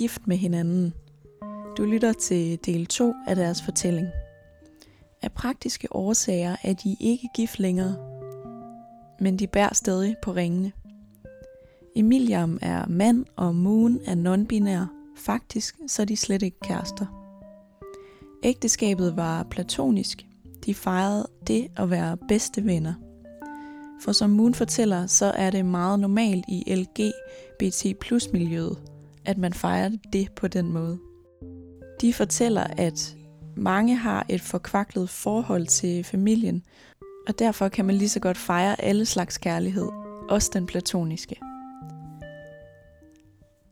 gift med hinanden. Du lytter til del 2 af deres fortælling. Af praktiske årsager er de ikke gift længere, men de bærer stadig på ringene. Emiliam er mand, og Moon er non-binær. Faktisk så er de slet ikke kærester. Ægteskabet var platonisk. De fejrede det at være bedste venner. For som Moon fortæller, så er det meget normalt i LGBT plus miljøet, at man fejrer det på den måde. De fortæller, at mange har et forkvaklet forhold til familien, og derfor kan man lige så godt fejre alle slags kærlighed, også den platoniske.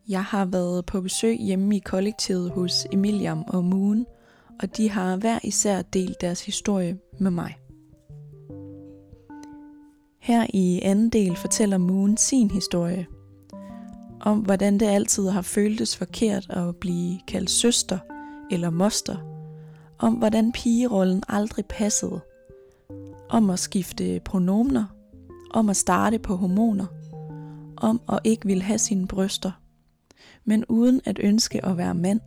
Jeg har været på besøg hjemme i kollektivet hos Emiliam og Moon, og de har hver især delt deres historie med mig. Her i anden del fortæller Moon sin historie. Om hvordan det altid har føltes forkert at blive kaldt søster eller moster. Om hvordan pigerollen aldrig passede. Om at skifte pronomner, Om at starte på hormoner. Om at ikke ville have sine bryster. Men uden at ønske at være mand.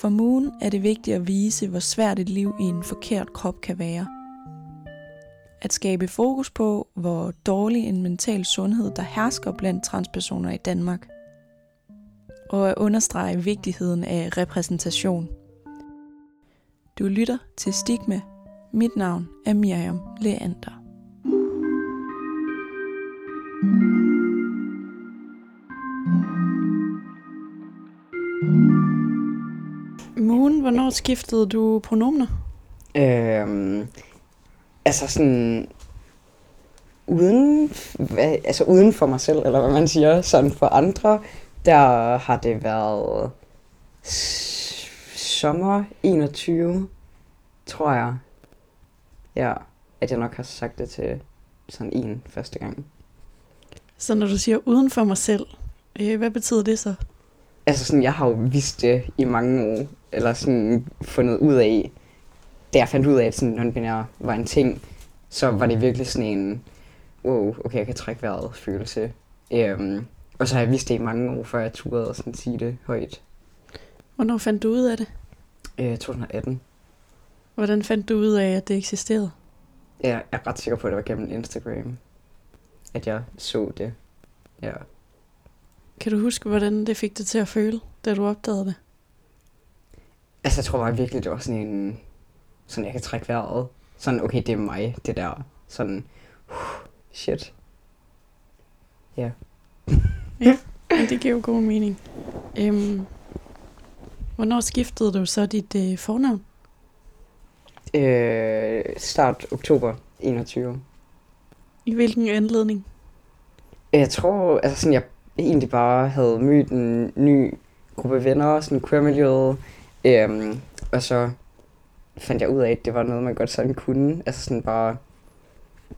For Moon er det vigtigt at vise, hvor svært et liv i en forkert krop kan være – at skabe fokus på, hvor dårlig en mental sundhed, der hersker blandt transpersoner i Danmark. Og at understrege vigtigheden af repræsentation. Du lytter til Stigma. Mit navn er Miriam Leander. Moon, hvornår skiftede du pronomener? Øhm, altså sådan uden, altså uden for mig selv, eller hvad man siger, sådan for andre, der har det været sommer 21, tror jeg. Ja, at jeg nok har sagt det til sådan en første gang. Så når du siger uden for mig selv, øh, hvad betyder det så? Altså sådan, jeg har jo vidst det i mange år, eller sådan fundet ud af, da jeg fandt ud af, at sådan non-binær var en ting, så var det virkelig sådan en, wow, okay, jeg kan trække vejret følelse. Um, og så har jeg vidst det i mange år, før jeg turde sådan sige det højt. Hvornår fandt du ud af det? Uh, 2018. Hvordan fandt du ud af, at det eksisterede? Jeg er ret sikker på, at det var gennem Instagram, at jeg så det. Ja. Kan du huske, hvordan det fik dig til at føle, da du opdagede det? Altså, jeg tror bare virkelig, det var sådan en... Sådan, jeg kan trække vejret. Sådan, okay, det er mig, det der. Sådan, uh, shit. Ja. ja, det giver jo god mening. Øhm, hvornår skiftede du så dit øh, fornavn? Øh, start oktober 21. I hvilken anledning? Jeg tror, altså sådan, jeg egentlig bare havde mødt en ny gruppe venner, sådan queer-miljøet, øhm, og så fandt jeg ud af, at det var noget, man godt sådan kunne. Altså sådan bare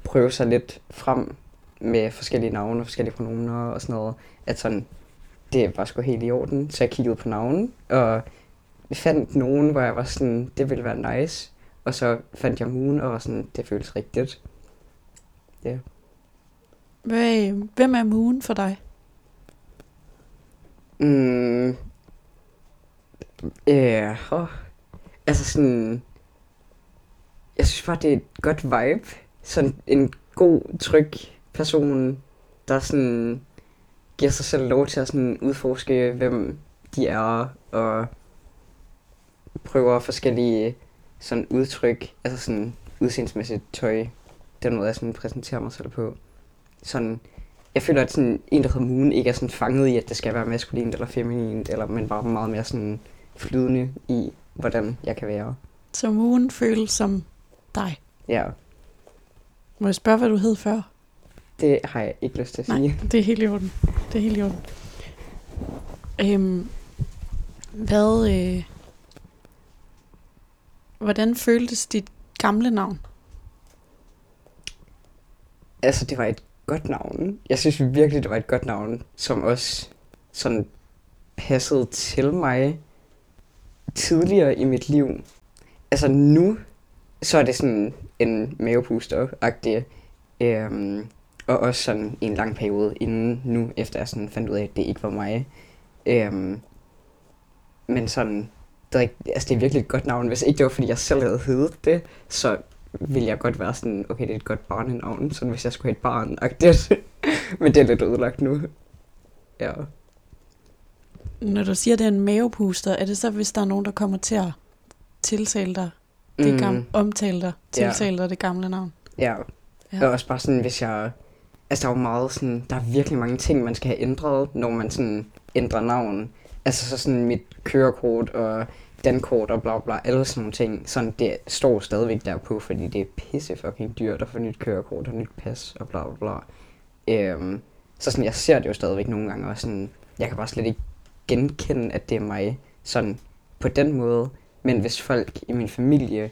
prøve sig lidt frem med forskellige navne og forskellige pronomener og sådan noget. At sådan, det var sgu helt i orden. Så jeg kiggede på navnen og fandt nogen, hvor jeg var sådan, det ville være nice. Og så fandt jeg Moon og var sådan, det føles rigtigt. Ja. Yeah. Hvad, hvem er Moon for dig? Mm, øh, oh, altså sådan, jeg synes bare, det er et godt vibe. Sådan en god, tryg person, der sådan giver sig selv lov til at sådan udforske, hvem de er, og prøver forskellige sådan udtryk, altså sådan udseendsmæssigt tøj, den måde, jeg sådan præsenterer mig selv på. Sådan, jeg føler, at sådan en, der hedder Moon, ikke er sådan fanget i, at det skal være maskulint eller feminint, eller, men bare meget mere sådan flydende i, hvordan jeg kan være. Så Moon føles som dig? Ja. Må jeg spørge, hvad du hed før? Det har jeg ikke lyst til at Nej, sige. det er helt i orden. Det er helt i orden. Øhm, hvad, øh, hvordan føltes dit gamle navn? Altså, det var et godt navn. Jeg synes virkelig, det var et godt navn, som også sådan passede til mig tidligere i mit liv. Altså nu, så er det sådan en mavepuster-agtig. Øhm, og også sådan en lang periode inden nu, efter jeg sådan fandt ud af, at det ikke var mig. Øhm, men sådan, det er, ikke, altså det er virkelig et godt navn. Hvis ikke det var, fordi jeg selv havde heddet det, så ville jeg godt være sådan, okay, det er et godt barnenavn, sådan hvis jeg skulle have et barn. -agtigt. Men det er lidt ødelagt nu. Ja. Når du siger, at det er en mavepuster, er det så, hvis der er nogen, der kommer til at tiltale dig, det Mm. gamle, omtale dig, Ja. tiltale dig det gamle navn? Ja, Ja. ja. og også bare sådan, hvis jeg... Altså, der er jo meget sådan... Der er virkelig mange ting, man skal have ændret, når man sådan ændrer navn. Altså, så sådan mit kørekort og dankort og bla bla, alle sådan nogle ting. Sådan, det står stadigvæk derpå, fordi det er pisse fucking dyrt at få nyt kørekort og nyt pas og bla bla bla. Øhm, så sådan, jeg ser det jo stadigvæk nogle gange, og sådan, jeg kan bare slet ikke genkende, at det er mig, sådan på den måde. Men hvis folk i min familie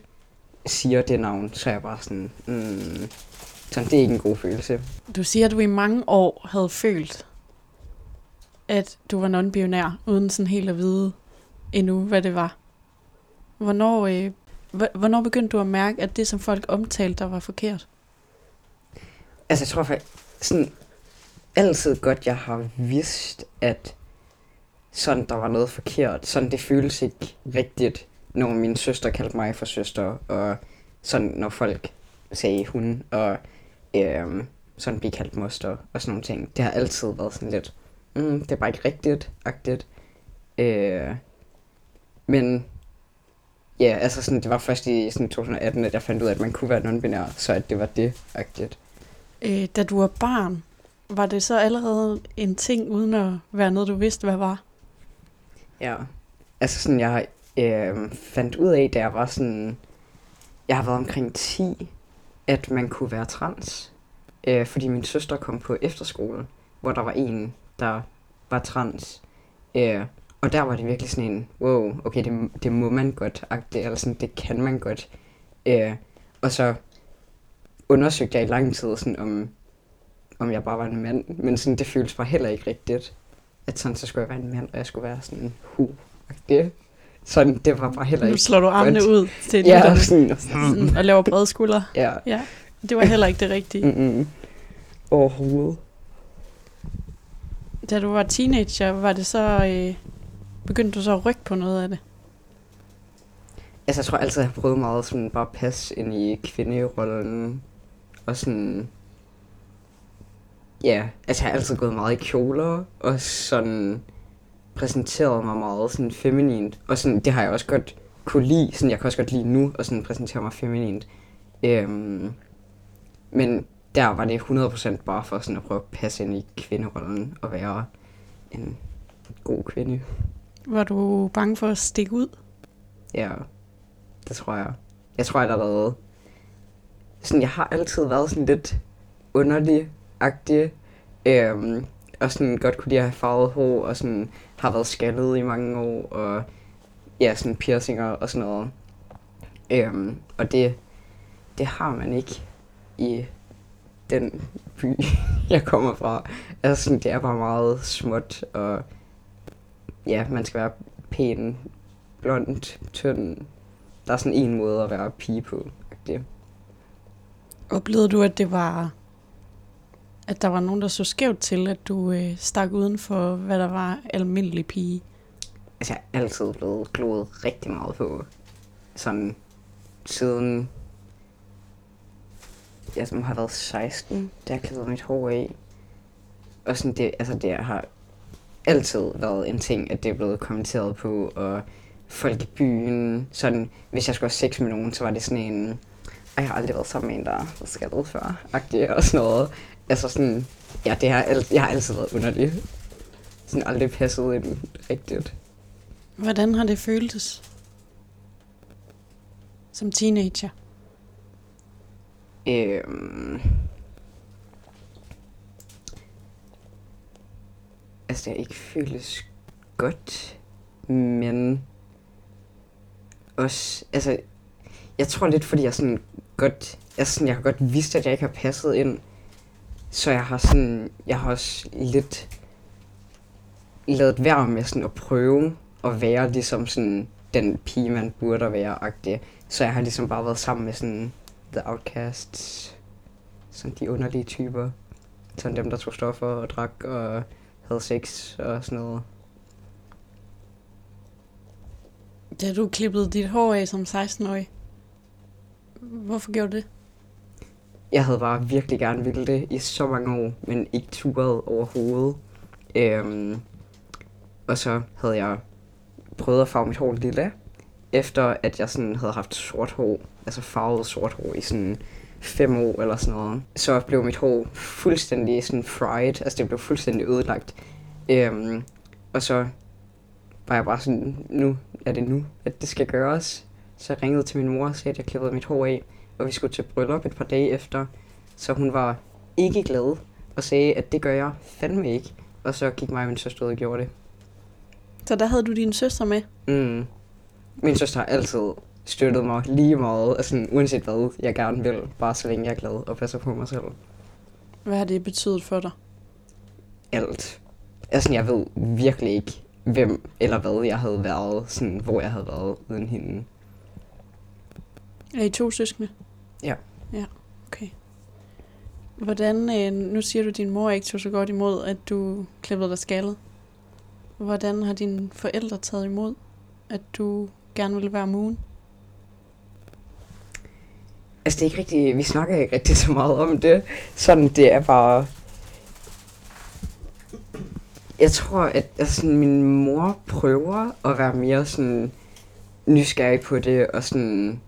siger det navn, så er jeg bare sådan, mm, sådan, det er ikke en god følelse. Du siger, at du i mange år havde følt, at du var non-binær, uden sådan helt at vide endnu, hvad det var. Hvornår, øh, hv- hvornår begyndte du at mærke, at det, som folk omtalte dig, var forkert? Altså, jeg tror faktisk, sådan, altid godt, jeg har vidst, at sådan, der var noget forkert. Sådan, det føles ikke rigtigt, når min søster kaldte mig for søster, og sådan, når folk sagde hun, og øhm, sådan blive kaldt moster, og sådan nogle ting. Det har altid været sådan lidt, mm, det er bare ikke rigtigt, agtigt. Øh, men ja, altså sådan, det var først i sådan 2018, at jeg fandt ud af, at man kunne være non-binær, så at det var det, agtigt. Øh, da du var barn, var det så allerede en ting, uden at være noget, du vidste, hvad var? Ja. Altså sådan, jeg øh, fandt ud af, da jeg var sådan... Jeg har været omkring 10, at man kunne være trans. Øh, fordi min søster kom på efterskole, hvor der var en, der var trans. Øh, og der var det virkelig sådan en, wow, okay, det, det må man godt, agte, eller sådan, det kan man godt. Øh, og så undersøgte jeg i lang tid, sådan, om, om jeg bare var en mand. Men sådan, det føltes bare heller ikke rigtigt at sådan, så skulle jeg være en mand, og jeg skulle være sådan hu. Det, sådan, det var bare heller Nu ikke slår du armene godt. ud til Ja, lytterne, sådan, sådan, og laver brede skuldre. ja. Ja, det var heller ikke det rigtige. Mm-mm. Overhovedet. Da du var teenager, var det så... Øh, begyndte du så at rykke på noget af det? Altså, jeg tror altid, jeg har prøvet meget sådan bare at passe ind i kvinderollen. Og sådan... Ja, altså jeg har altid gået meget i kjoler, og sådan præsenteret mig meget sådan feminint. Og sådan, det har jeg også godt kunne lide. Sådan, jeg kan også godt lide nu at sådan præsentere mig feminint. Øhm, men der var det 100% bare for sådan at prøve at passe ind i kvinderollen og være en god kvinde. Var du bange for at stikke ud? Ja, det tror jeg. Jeg tror allerede... Sådan, jeg har altid været sådan lidt underlig-agtig. Øhm, og sådan godt kunne at have farvet hår, og sådan har været skaldet i mange år, og ja, sådan piercinger og sådan noget. Øhm, og det, det har man ikke i den by, jeg kommer fra. Altså sådan, det er bare meget småt, og ja, man skal være pæn, blond, tynd. Der er sådan en måde at være pige på. Det. Oplevede du, at det var at der var nogen, der så skævt til, at du øh, stak uden for, hvad der var almindelig pige? Altså, jeg er altid blevet gloet rigtig meget på. Sådan siden jeg som har været 16, da jeg klædede mit hår af. Og sådan det, altså det har altid været en ting, at det er blevet kommenteret på, og folk i byen, sådan, hvis jeg skulle have sex med nogen, så var det sådan en, og jeg har aldrig været sammen med en, der var skaldet før, agtig og sådan noget. Altså sådan, ja, det har, alt, jeg har altid været underlig. Sådan aldrig passet ind rigtigt. Hvordan har det føltes som teenager? Øhm... Altså, det har ikke føles godt, men også, altså, jeg tror lidt, fordi jeg sådan godt, altså sådan, jeg har godt vidst, at jeg ikke har passet ind, så jeg har sådan, jeg har også lidt lavet værd med sådan at prøve at være ligesom sådan den pige, man burde være, agtig. Så jeg har ligesom bare været sammen med sådan The Outcasts, sådan de underlige typer. sådan dem, der tog stoffer og drak og havde sex og sådan noget. Da du klippede dit hår af som 16-årig, hvorfor gjorde du det? Jeg havde bare virkelig gerne ville det i så mange år, men ikke turet overhovedet. Øhm, og så havde jeg prøvet at farve mit hår lille, efter at jeg sådan havde haft sort hår, altså farvet sort hår i sådan fem år eller sådan noget. Så blev mit hår fuldstændig sådan fried, altså det blev fuldstændig ødelagt. Øhm, og så var jeg bare sådan, nu er det nu, at det skal gøres. Så jeg ringede til min mor og sagde, at jeg klippede mit hår af, og vi skulle til bryllup et par dage efter. Så hun var ikke glad og sagde, at det gør jeg fandme ikke. Og så gik mig og min søster ud og gjorde det. Så der havde du din søster med? Mm. Min søster har altid støttet mig lige meget, altså uanset hvad jeg gerne vil, bare så længe jeg er glad og passer på mig selv. Hvad har det betydet for dig? Alt. Altså, jeg ved virkelig ikke, hvem eller hvad jeg havde været, sådan, hvor jeg havde været uden hende. Er I to søskende? Ja. Ja, okay. Hvordan, øh, nu siger du, at din mor ikke tog så godt imod, at du klippede dig skaldet. Hvordan har dine forældre taget imod, at du gerne ville være moon? Altså, det er ikke rigtig, vi snakker ikke rigtig så meget om det. Sådan, det er bare... Jeg tror, at altså, min mor prøver at være mere sådan nysgerrig på det, og sådan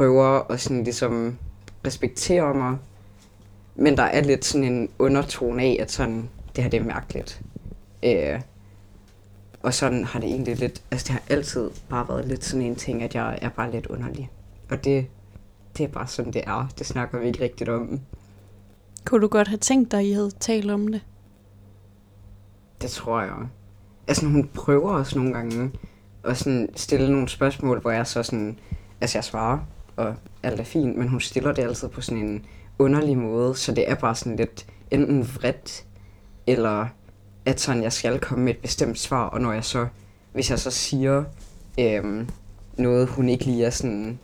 prøver at sådan ligesom respektere mig. Men der er lidt sådan en undertone af, at sådan, det her det er mærkeligt. Øh, og sådan har det egentlig lidt, altså det har altid bare været lidt sådan en ting, at jeg er bare lidt underlig. Og det, det er bare sådan, det er. Det snakker vi ikke rigtigt om. Kunne du godt have tænkt dig, at I havde talt om det? Det tror jeg. Altså hun prøver også nogle gange at sådan stille nogle spørgsmål, hvor jeg så sådan, altså jeg svarer, og alt er fint, men hun stiller det altid på sådan en underlig måde, så det er bare sådan lidt enten vredt, eller at sådan, jeg skal komme med et bestemt svar, og når jeg så, hvis jeg så siger øhm, noget, hun ikke lige er sådan,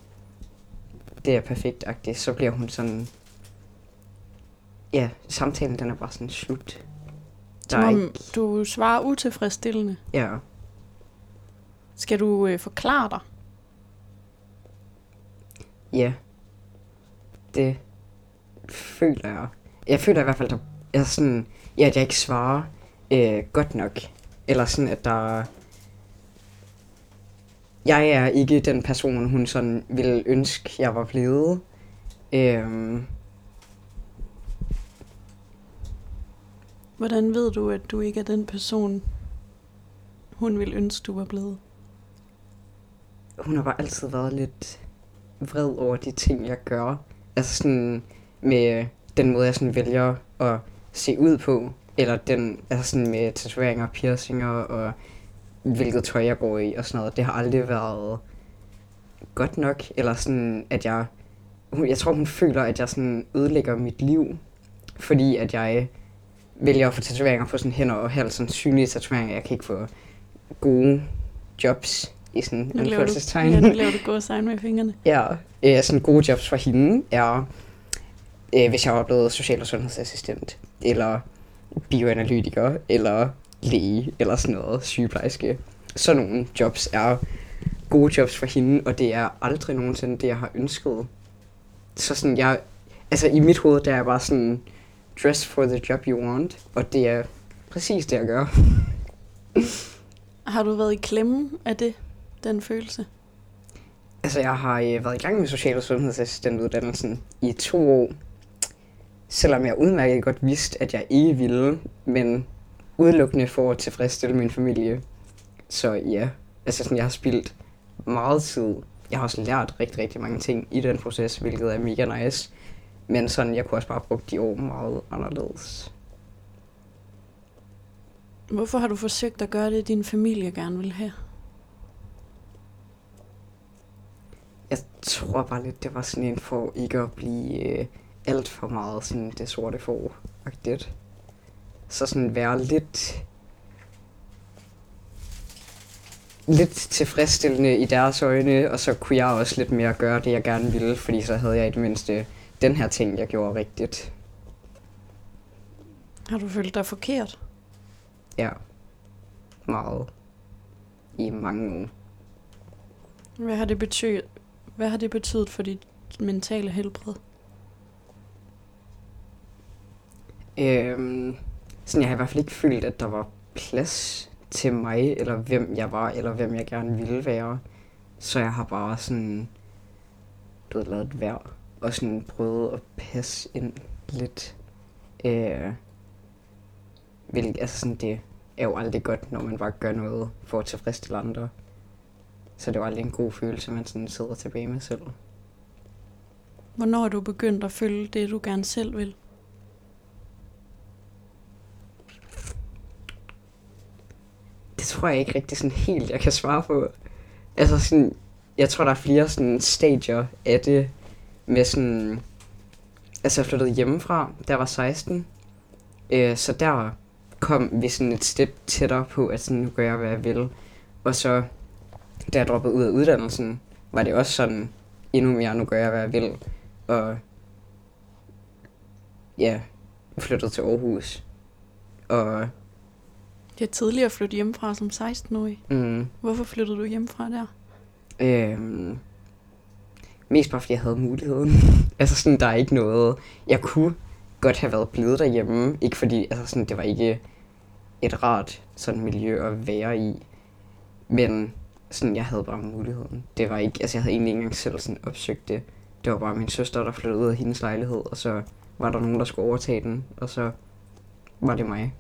det er perfekt så bliver hun sådan, ja, samtalen den er bare sådan slut. Der Som om ikke... du svarer utilfredsstillende. Ja. Skal du øh, forklare dig? Ja. Det føler jeg. Jeg føler i hvert fald, at jeg sådan, ja, at jeg ikke svarer øh, godt nok. Eller sådan, at der... Jeg er ikke den person, hun sådan ville ønske, jeg var blevet. Øhm. Hvordan ved du, at du ikke er den person, hun ville ønske, du var blevet? Hun har bare altid været lidt vred over de ting, jeg gør. Altså sådan med den måde, jeg sådan vælger at se ud på. Eller den, altså sådan med tatoveringer, piercinger og hvilket tøj jeg går i og sådan noget. Det har aldrig været godt nok. Eller sådan, at jeg... Jeg tror, hun føler, at jeg sådan ødelægger mit liv. Fordi at jeg vælger at få tatoveringer på sådan hænder og hals, sådan synlige tatoveringer. Jeg kan ikke få gode jobs i sådan en anførselstegn. Ja, nu laver du gå sign med fingrene. Ja, øh, sådan gode jobs for hende er, øh, hvis jeg var blevet social- og sundhedsassistent, eller bioanalytiker, eller læge, eller sådan noget, sygeplejerske. Sådan nogle jobs er gode jobs for hende, og det er aldrig nogensinde det, jeg har ønsket. Så sådan, jeg, altså i mit hoved, der er bare sådan, dress for the job you want, og det er præcis det, jeg gør. har du været i klemme af det, den følelse? Altså, jeg har øh, været i gang med social- og sundhedsassistentuddannelsen i to år, selvom jeg udmærket godt vidste, at jeg ikke ville, men udelukkende for at tilfredsstille min familie. Så ja, altså sådan, jeg har spildt meget tid. Jeg har også lært rigtig, rigtig mange ting i den proces, hvilket er mega nice. Men sådan, jeg kunne også bare bruge de år meget anderledes. Hvorfor har du forsøgt at gøre det, din familie gerne vil have? Jeg tror bare lidt, det var sådan en for ikke at blive øh, alt for meget sådan det sorte for -agtigt. Så sådan være lidt lidt tilfredsstillende i deres øjne, og så kunne jeg også lidt mere gøre det, jeg gerne ville, fordi så havde jeg i det mindste den her ting, jeg gjorde rigtigt. Har du følt dig forkert? Ja. Meget. I mange år. Hvad har det betydet, hvad har det betydet for dit mentale helbred? Øhm, sådan, jeg har i hvert fald ikke følt, at der var plads til mig, eller hvem jeg var, eller hvem jeg gerne ville være. Så jeg har bare sådan, du ved, lavet værd, og sådan prøvet at passe ind lidt. Øh, hvilket, altså sådan, det er jo aldrig godt, når man bare gør noget for at tilfredsstille andre. Så det var aldrig en god følelse, man sådan sidder tilbage med selv. Hvornår er du begyndt at følge det, du gerne selv vil? Det tror jeg ikke rigtig sådan helt, jeg kan svare på. Altså sådan, jeg tror, der er flere sådan stadier af det med sådan... Altså jeg flyttede hjemmefra, jeg var 16. Øh, så der kom vi sådan et step tættere på, at sådan, nu gør jeg, hvad jeg vil. Og så, da jeg droppede ud af uddannelsen, var det også sådan, endnu mere, nu gør jeg, hvad jeg vil. Og ja, flyttede til Aarhus. Og Det er tidligere at flytte hjemmefra som 16-årig. mm, Hvorfor flyttede du hjemmefra der? Øhm, mest bare fordi jeg havde muligheden. altså sådan, der er ikke noget... Jeg kunne godt have været blevet derhjemme. Ikke fordi, altså sådan, det var ikke et rart sådan miljø at være i. Men sådan, jeg havde bare muligheden. Det var ikke, altså jeg havde egentlig ikke engang selv sådan opsøgt det. Det var bare min søster, der flyttede ud af hendes lejlighed, og så var der nogen, der skulle overtage den, og så var det mig.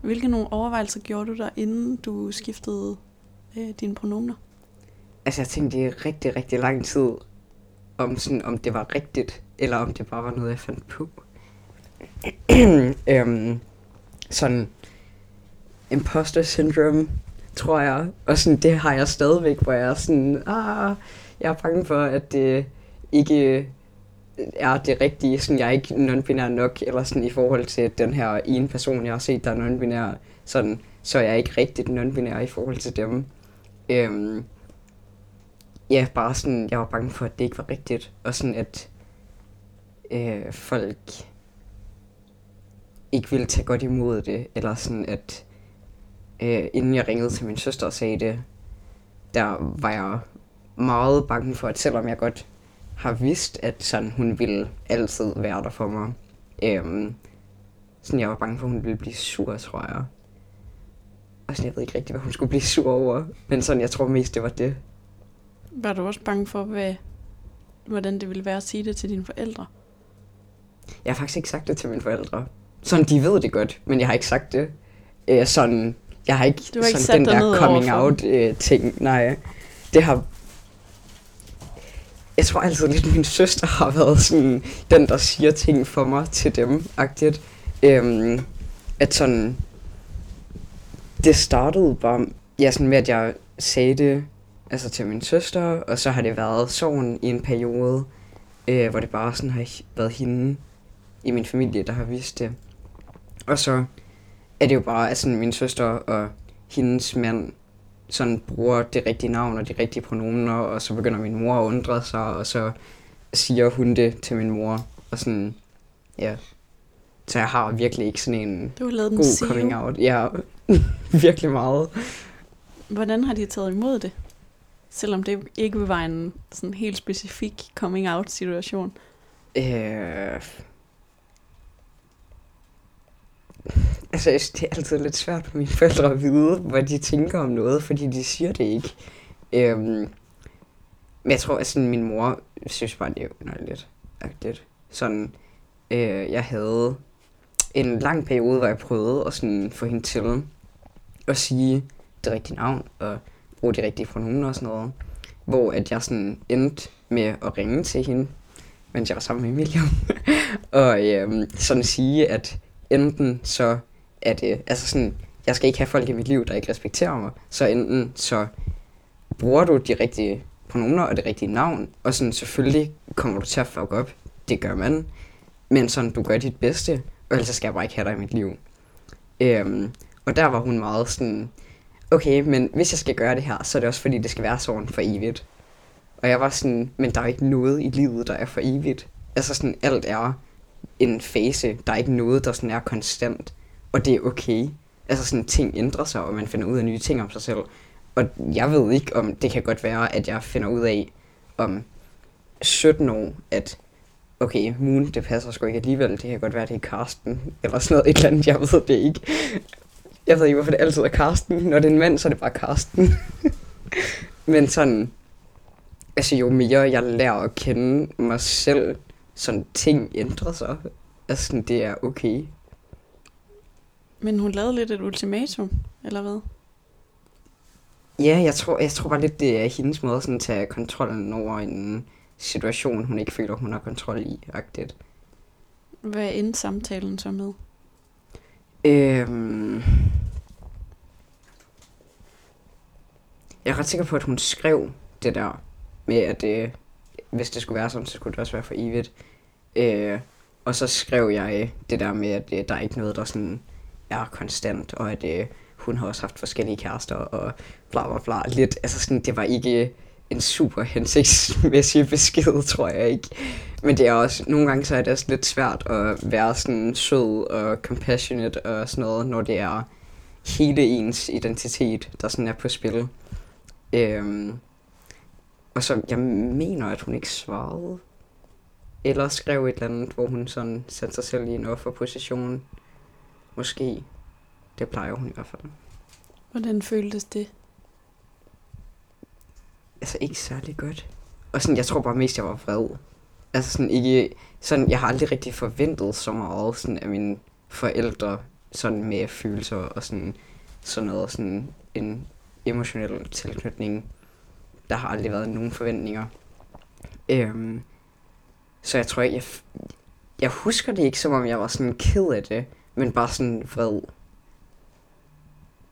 Hvilke nogle overvejelser gjorde du der, inden du skiftede øh, dine pronomener? Altså jeg tænkte i rigtig, rigtig lang tid, om, sådan, om det var rigtigt, eller om det bare var noget, jeg fandt på. øhm, sådan imposter syndrome, tror jeg. Og sådan, det har jeg stadigvæk, hvor jeg er sådan, ah, jeg er bange for, at det ikke er det rigtige. Sådan, jeg er ikke non-binær nok, eller sådan i forhold til den her ene person, jeg har set, der er non-binær. Sådan, så jeg er ikke rigtigt non-binær i forhold til dem. Øhm, ja, bare sådan, jeg var bange for, at det ikke var rigtigt. Og sådan, at øh, folk ikke ville tage godt imod det. Eller sådan, at øh, inden jeg ringede til min søster og sagde det, der var jeg meget bange for, at selvom jeg godt har vidst, at sådan, hun ville altid være der for mig, øh, sådan, jeg var bange for, at hun ville blive sur, tror jeg. Og sådan, jeg ved ikke rigtig, hvad hun skulle blive sur over. Men sådan, jeg tror mest, det var det. Var du også bange for, hvad, hvordan det ville være at sige det til dine forældre? Jeg har faktisk ikke sagt det til mine forældre. Sådan, de ved det godt, men jeg har ikke sagt det. Øh, sådan, jeg har ikke, Du har ikke sådan den der coming out øh, ting. Nej, det har... Jeg tror altid lidt, min søster har været sådan, den der siger ting for mig til dem, agtigt. Øhm, at sådan, det startede bare, ja, sådan med, at jeg sagde det altså til min søster, og så har det været sådan i en periode, øh, hvor det bare sådan har været hende i min familie, der har vist det. Og så er det jo bare, at sådan min søster og hendes mand sådan bruger det rigtige navn og de rigtige pronomener, og så begynder min mor at undre sig, og så siger hun det til min mor, og sådan, ja. Så jeg har virkelig ikke sådan en Du har lavet god coming out. Ja, virkelig meget. Hvordan har de taget imod det? Selvom det ikke var en sådan helt specifik coming out situation. Øh... Altså, jeg synes, det er altid lidt svært for mine forældre at vide, hvad de tænker om noget, fordi de siger det ikke. Øhm... Men jeg tror, at sådan, min mor synes bare, det er underligt. Agtigt. Sådan, øh, jeg havde en lang periode, hvor jeg prøvede at sådan, få hende til at sige det rigtige navn, og bruge de rigtige pronomener og sådan noget. Hvor at jeg sådan endte med at ringe til hende, mens jeg var sammen med Emilie. og øhm, sådan sige, at enten så er det, øh, altså sådan, jeg skal ikke have folk i mit liv, der ikke respekterer mig, så enten så bruger du de rigtige pronomener og det rigtige navn, og sådan selvfølgelig kommer du til at fuck op, det gør man, men sådan du gør dit bedste, og ellers skal jeg bare ikke have dig i mit liv. Øhm, og der var hun meget sådan, okay, men hvis jeg skal gøre det her, så er det også fordi, det skal være sådan for evigt. Og jeg var sådan, men der er ikke noget i livet, der er for evigt. Altså sådan, alt er en fase. Der er ikke noget, der sådan er konstant. Og det er okay. Altså sådan, ting ændrer sig, og man finder ud af nye ting om sig selv. Og jeg ved ikke, om det kan godt være, at jeg finder ud af om 17 år, at okay, Moon, det passer sgu ikke alligevel. Det kan godt være, det er Karsten, eller sådan noget, et eller andet, jeg ved det ikke. Jeg ved ikke, hvorfor det altid er Karsten. Når det er en mand, så er det bare Karsten. Men sådan, altså jo mere jeg lærer at kende mig selv, sådan ting ændrer sig. Altså sådan, det er okay. Men hun lavede lidt et ultimatum, eller hvad? Ja, jeg tror, jeg tror bare lidt, det er hendes måde sådan, at tage kontrollen over en situation, hun ikke føler, hun har kontrol i, agtigt. Hvad endte samtalen så med? Øhm... Jeg er ret sikker på, at hun skrev det der med, at øh, hvis det skulle være sådan, så skulle det også være for evigt. Øh, og så skrev jeg det der med, at øh, der er ikke noget, der sådan er konstant, og at øh, hun har også haft forskellige kærester, og bla bla bla. Lidt, altså sådan, det var ikke en super hensigtsmæssig besked, tror jeg ikke. Men det er også, nogle gange så er det også lidt svært at være sådan sød og compassionate og sådan noget, når det er hele ens identitet, der sådan er på spil. Øhm, og så, jeg mener, at hun ikke svarede. Eller skrev et eller andet, hvor hun sådan satte sig selv i en offerposition. Måske. Det plejer hun i hvert fald. Hvordan føltes det? Altså ikke særlig godt. Og sådan, jeg tror bare mest, jeg var vred. Altså sådan ikke... Sådan, jeg har aldrig rigtig forventet så meget sådan, af mine forældre sådan med følelser og sådan, sådan noget, sådan en emotionel tilknytning. Der har aldrig været nogen forventninger. Øhm, så jeg tror jeg, jeg husker det ikke, som om jeg var sådan ked af det, men bare sådan vred.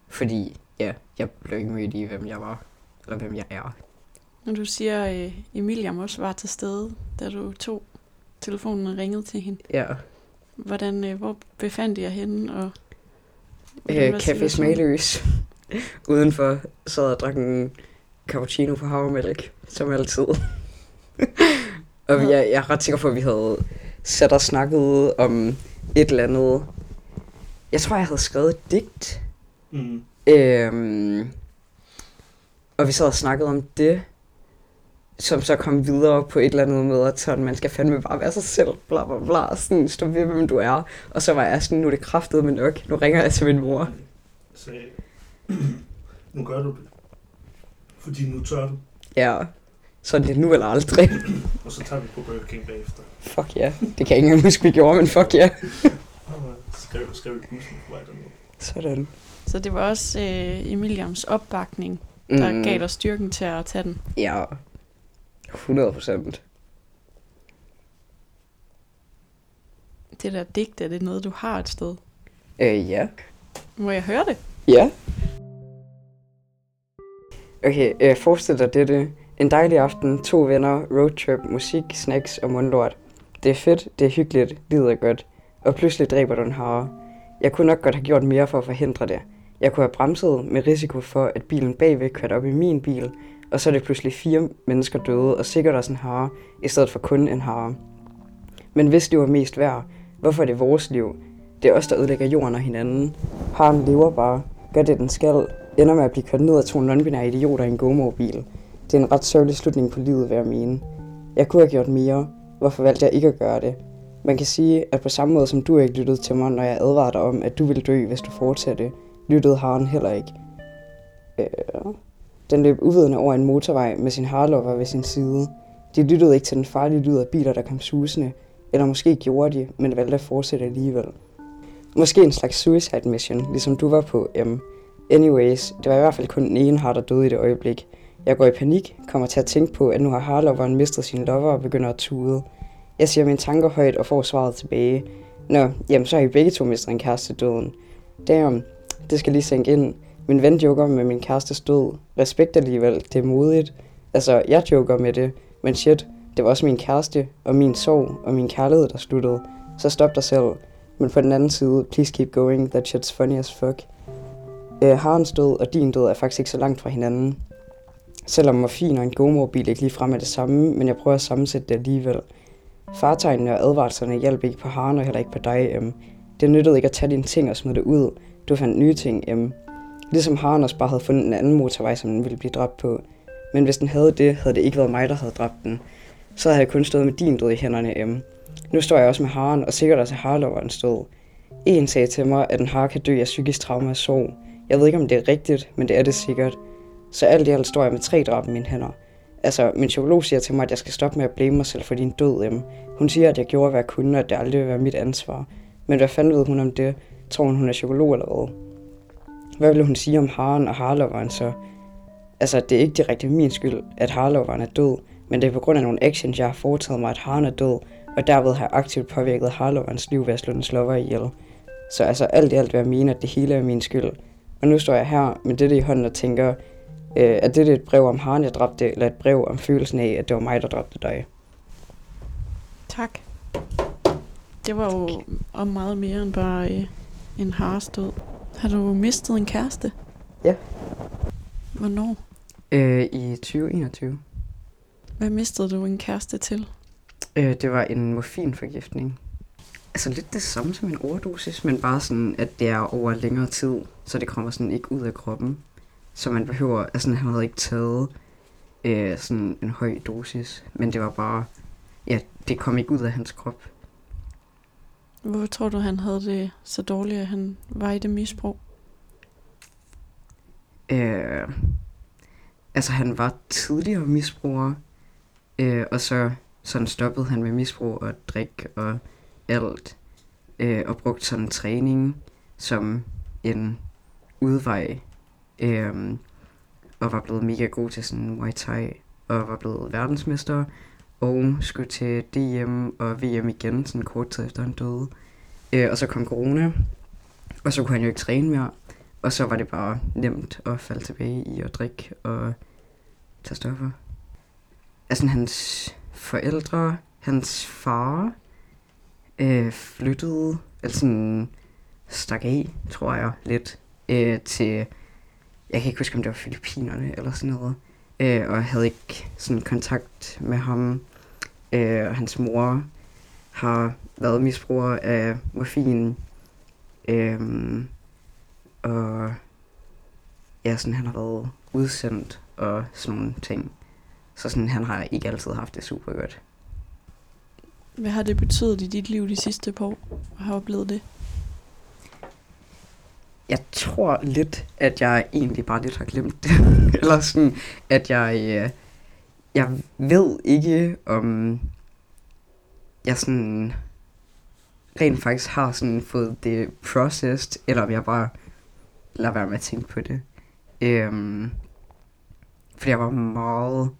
Fordi, ja, jeg blev ikke mødt i, hvem jeg var, eller hvem jeg er. Når du siger, at Emilia også var til stede, da du tog telefonen og ringede til hende. Ja. Hvordan, øh, hvor befandt jeg hende? Og Øh, Café Smagløs. Udenfor sad og drak en cappuccino på havremælk, som altid. og jeg, jeg er ret sikker på, at vi havde sat og snakket om et eller andet. Jeg tror, jeg havde skrevet et digt. Mm. Øhm, og vi sad og snakkede om det, som så kom videre på et eller andet med, at sådan, man skal fandme bare være sig selv, bla bla bla, sådan, stå ved, hvem du er. Og så var jeg sådan, nu er det kraftet med nok, nu ringer jeg til min mor. sagde, nu gør du det. Fordi nu tør du. Ja, så er det nu eller aldrig. Og så tager vi på Burger King bagefter. Fuck ja, yeah. det kan jeg ikke engang huske, vi gjorde, men fuck ja. Yeah. Skrev, skrev i bussen på vej dernede. Sådan. Så det var også øh, Emiliams opbakning, der mm. gav dig styrken til at tage den. Ja, 100 procent. Det der digt, er det noget, du har et sted? Øh, ja. Må jeg høre det? Ja. Okay, øh, forestil dig dette. En dejlig aften, to venner, roadtrip, musik, snacks og mundlort. Det er fedt, det er hyggeligt, livet er godt. Og pludselig dræber du en hare. Jeg kunne nok godt have gjort mere for at forhindre det. Jeg kunne have bremset med risiko for, at bilen bagved kørte op i min bil, og så er det pludselig fire mennesker døde, og sikkert også en hare, i stedet for kun en hare. Men hvis det var mest værd, hvorfor er det vores liv? Det er os, der ødelægger jorden og hinanden. Haren lever bare, gør det den skal, ender med at blive kørt ned af to nonbinære idioter i en gomobil. Det er en ret sørgelig slutning på livet, vil jeg mene. Jeg kunne have gjort mere. Hvorfor valgte jeg ikke at gøre det? Man kan sige, at på samme måde som du ikke lyttede til mig, når jeg advarede dig om, at du ville dø, hvis du fortsatte, lyttede haren heller ikke. Øh, den løb uvidende over en motorvej med sin harlover ved sin side. De lyttede ikke til den farlige lyd af biler, der kom susende, eller måske gjorde de, men valgte at fortsætte alligevel. Måske en slags suicide mission, ligesom du var på M. Anyways, det var i hvert fald kun den ene har, der døde i det øjeblik. Jeg går i panik, kommer til at tænke på, at nu har harloveren mistet sin lover og begynder at tude. Jeg siger mine tanker højt og får svaret tilbage. Nå, jamen så har I begge to mistet en kæreste døden. Damn, det skal lige sænke ind. Min ven joker med min kæreste død. Respekt alligevel, det er modigt. Altså, jeg joker med det, men shit, det var også min kæreste, og min sorg, og min kærlighed, der sluttede. Så stop dig selv. Men på den anden side, please keep going, that shit's funny as fuck. Øh, Harens død og din død er faktisk ikke så langt fra hinanden. Selvom morfin og en gomorbil ikke ligefrem er det samme, men jeg prøver at sammensætte det alligevel. Fartegnene og advarslerne hjalp ikke på Haren og heller ikke på dig, M. Det nyttede ikke at tage dine ting og smide det ud. Du fandt nye ting, M. Ligesom Haren også bare havde fundet en anden motorvej, som den ville blive dræbt på. Men hvis den havde det, havde det ikke været mig, der havde dræbt den. Så havde jeg kun stået med din død i hænderne, M. Nu står jeg også med Haren, og sikkert også Harloveren stod. En sagde til mig, at en har kan dø af psykisk trauma og sorg. Jeg ved ikke, om det er rigtigt, men det er det sikkert. Så alt i alt står jeg med tre drab i mine hænder. Altså, min psykolog siger til mig, at jeg skal stoppe med at blame mig selv for din død, M. Hun siger, at jeg gjorde, hvad jeg kunne, og at det aldrig vil være mit ansvar. Men hvad fanden ved hun om det? Tror hun, hun er psykolog eller hvad? Hvad ville hun sige om Haren og Harloveren så? Altså, det er ikke direkte min skyld, at Harloveren er død, men det er på grund af nogle actions, jeg har foretaget mig, at Haren er død, og derved har jeg aktivt påvirket Harloverens liv ved at slå den slover ihjel. Så altså alt i alt vil jeg mene, at det hele er min skyld. Og nu står jeg her med dette i hånden og tænker, øh, at det er et brev om Haren, jeg dræbte, eller et brev om følelsen af, at det var mig, der dræbte dig. Tak. Det var jo om meget mere end bare øh, en harestød. Har du mistet en kæreste? Ja. Hvornår? Øh, I 2021. Hvad mistede du en kæreste til? Øh, det var en morfinforgiftning. Altså lidt det samme som en overdosis, men bare sådan, at det er over længere tid, så det kommer sådan ikke ud af kroppen. Så man behøver, altså han havde ikke taget øh, sådan en høj dosis, men det var bare, ja, det kom ikke ud af hans krop. Hvorfor tror du, han havde det så dårligt, at han var i det misbrug? Øh, altså han var tidligere misbruger, øh, og så sådan stoppede han med misbrug og drik og alt, øh, og brugte sådan træning som en udvej, øh, og var blevet mega god til sådan Muay Thai, og var blevet verdensmester, og skulle til DM og VM igen, sådan kort tid efter han døde. Øh, og så kom corona, og så kunne han jo ikke træne mere, og så var det bare nemt at falde tilbage i at drikke og tage stoffer. Altså hans forældre, hans far, øh, flyttede, altså sådan stak af, tror jeg, lidt, øh, til, jeg kan ikke huske, om det var Filippinerne eller sådan noget, øh, og havde ikke sådan kontakt med ham. Øh, og hans mor har været misbruger af morfin, øh, og ja, sådan, han har været udsendt og sådan nogle ting. Så sådan, han har ikke altid haft det super godt. Hvad har det betydet i dit liv de sidste par år? Hvad har oplevet det? Jeg tror lidt, at jeg egentlig bare lidt har glemt det. Eller sådan, at jeg... Øh, jeg ved ikke, om jeg sådan rent faktisk har sådan fået det processed, eller om jeg bare lader være med at tænke på det. Øhm, fordi jeg var meget,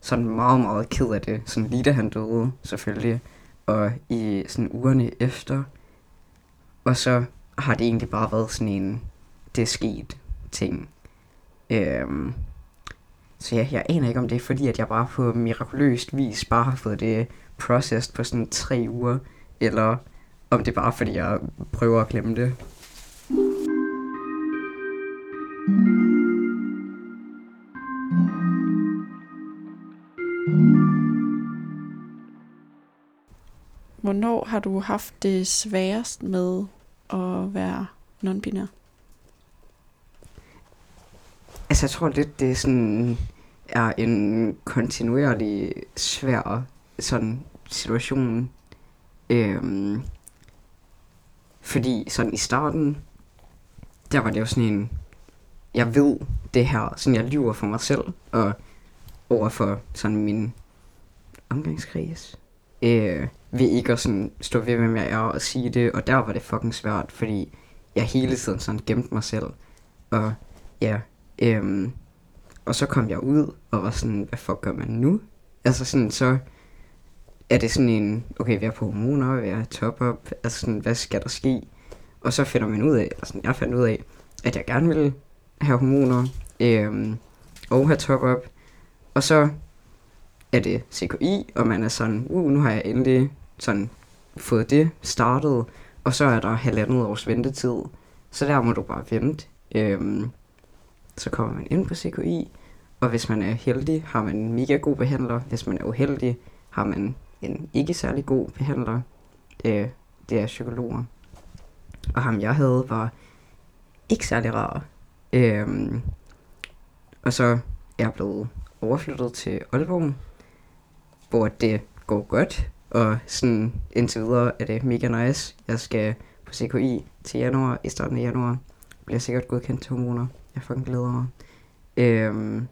sådan meget, meget ked af det. Sådan lige da han døde, selvfølgelig. Og i sådan ugerne efter. Og så har det egentlig bare været sådan en, det er sket ting. Øhm, så ja, jeg aner ikke om det er fordi, at jeg bare på mirakuløst vis bare har fået det processed på sådan tre uger. Eller om det er bare fordi, jeg prøver at glemme det. Hvornår har du haft det sværest med at være non-binær? Altså, jeg tror lidt, det er sådan er en kontinuerlig svær sådan situation. Øhm, fordi sådan i starten, der var det jo sådan en, jeg ved det her, sådan jeg lyver for mig selv, og over for sådan min omgangskreds. Øh, ved ikke at sådan stå ved, hvem jeg er og sige det, og der var det fucking svært, fordi jeg hele tiden sådan gemte mig selv. Og ja, øhm, og så kom jeg ud og var sådan, hvad fuck gør man nu? Altså sådan, så er det sådan en, okay, vi er på hormoner, vi er top-up, altså sådan, hvad skal der ske? Og så finder man ud af, eller sådan, jeg fandt ud af, at jeg gerne ville have hormoner, øhm, og have top-up, og så er det CKI, og man er sådan, uh, nu har jeg endelig sådan fået det startet, og så er der halvandet års ventetid. Så der må du bare vente Øhm, så kommer man ind på CKI, og hvis man er heldig, har man en mega god behandler. Hvis man er uheldig, har man en ikke særlig god behandler. Øh, det er psykologer. Og ham jeg havde var ikke særlig rar. Øhm, og så er jeg blevet overflyttet til Aalborg, hvor det går godt, og sådan indtil videre er det mega nice. Jeg skal på CKI til januar, i starten af januar. Bliver sikkert godkendt til hormoner. Jeg fucking glæder mig. Øhm,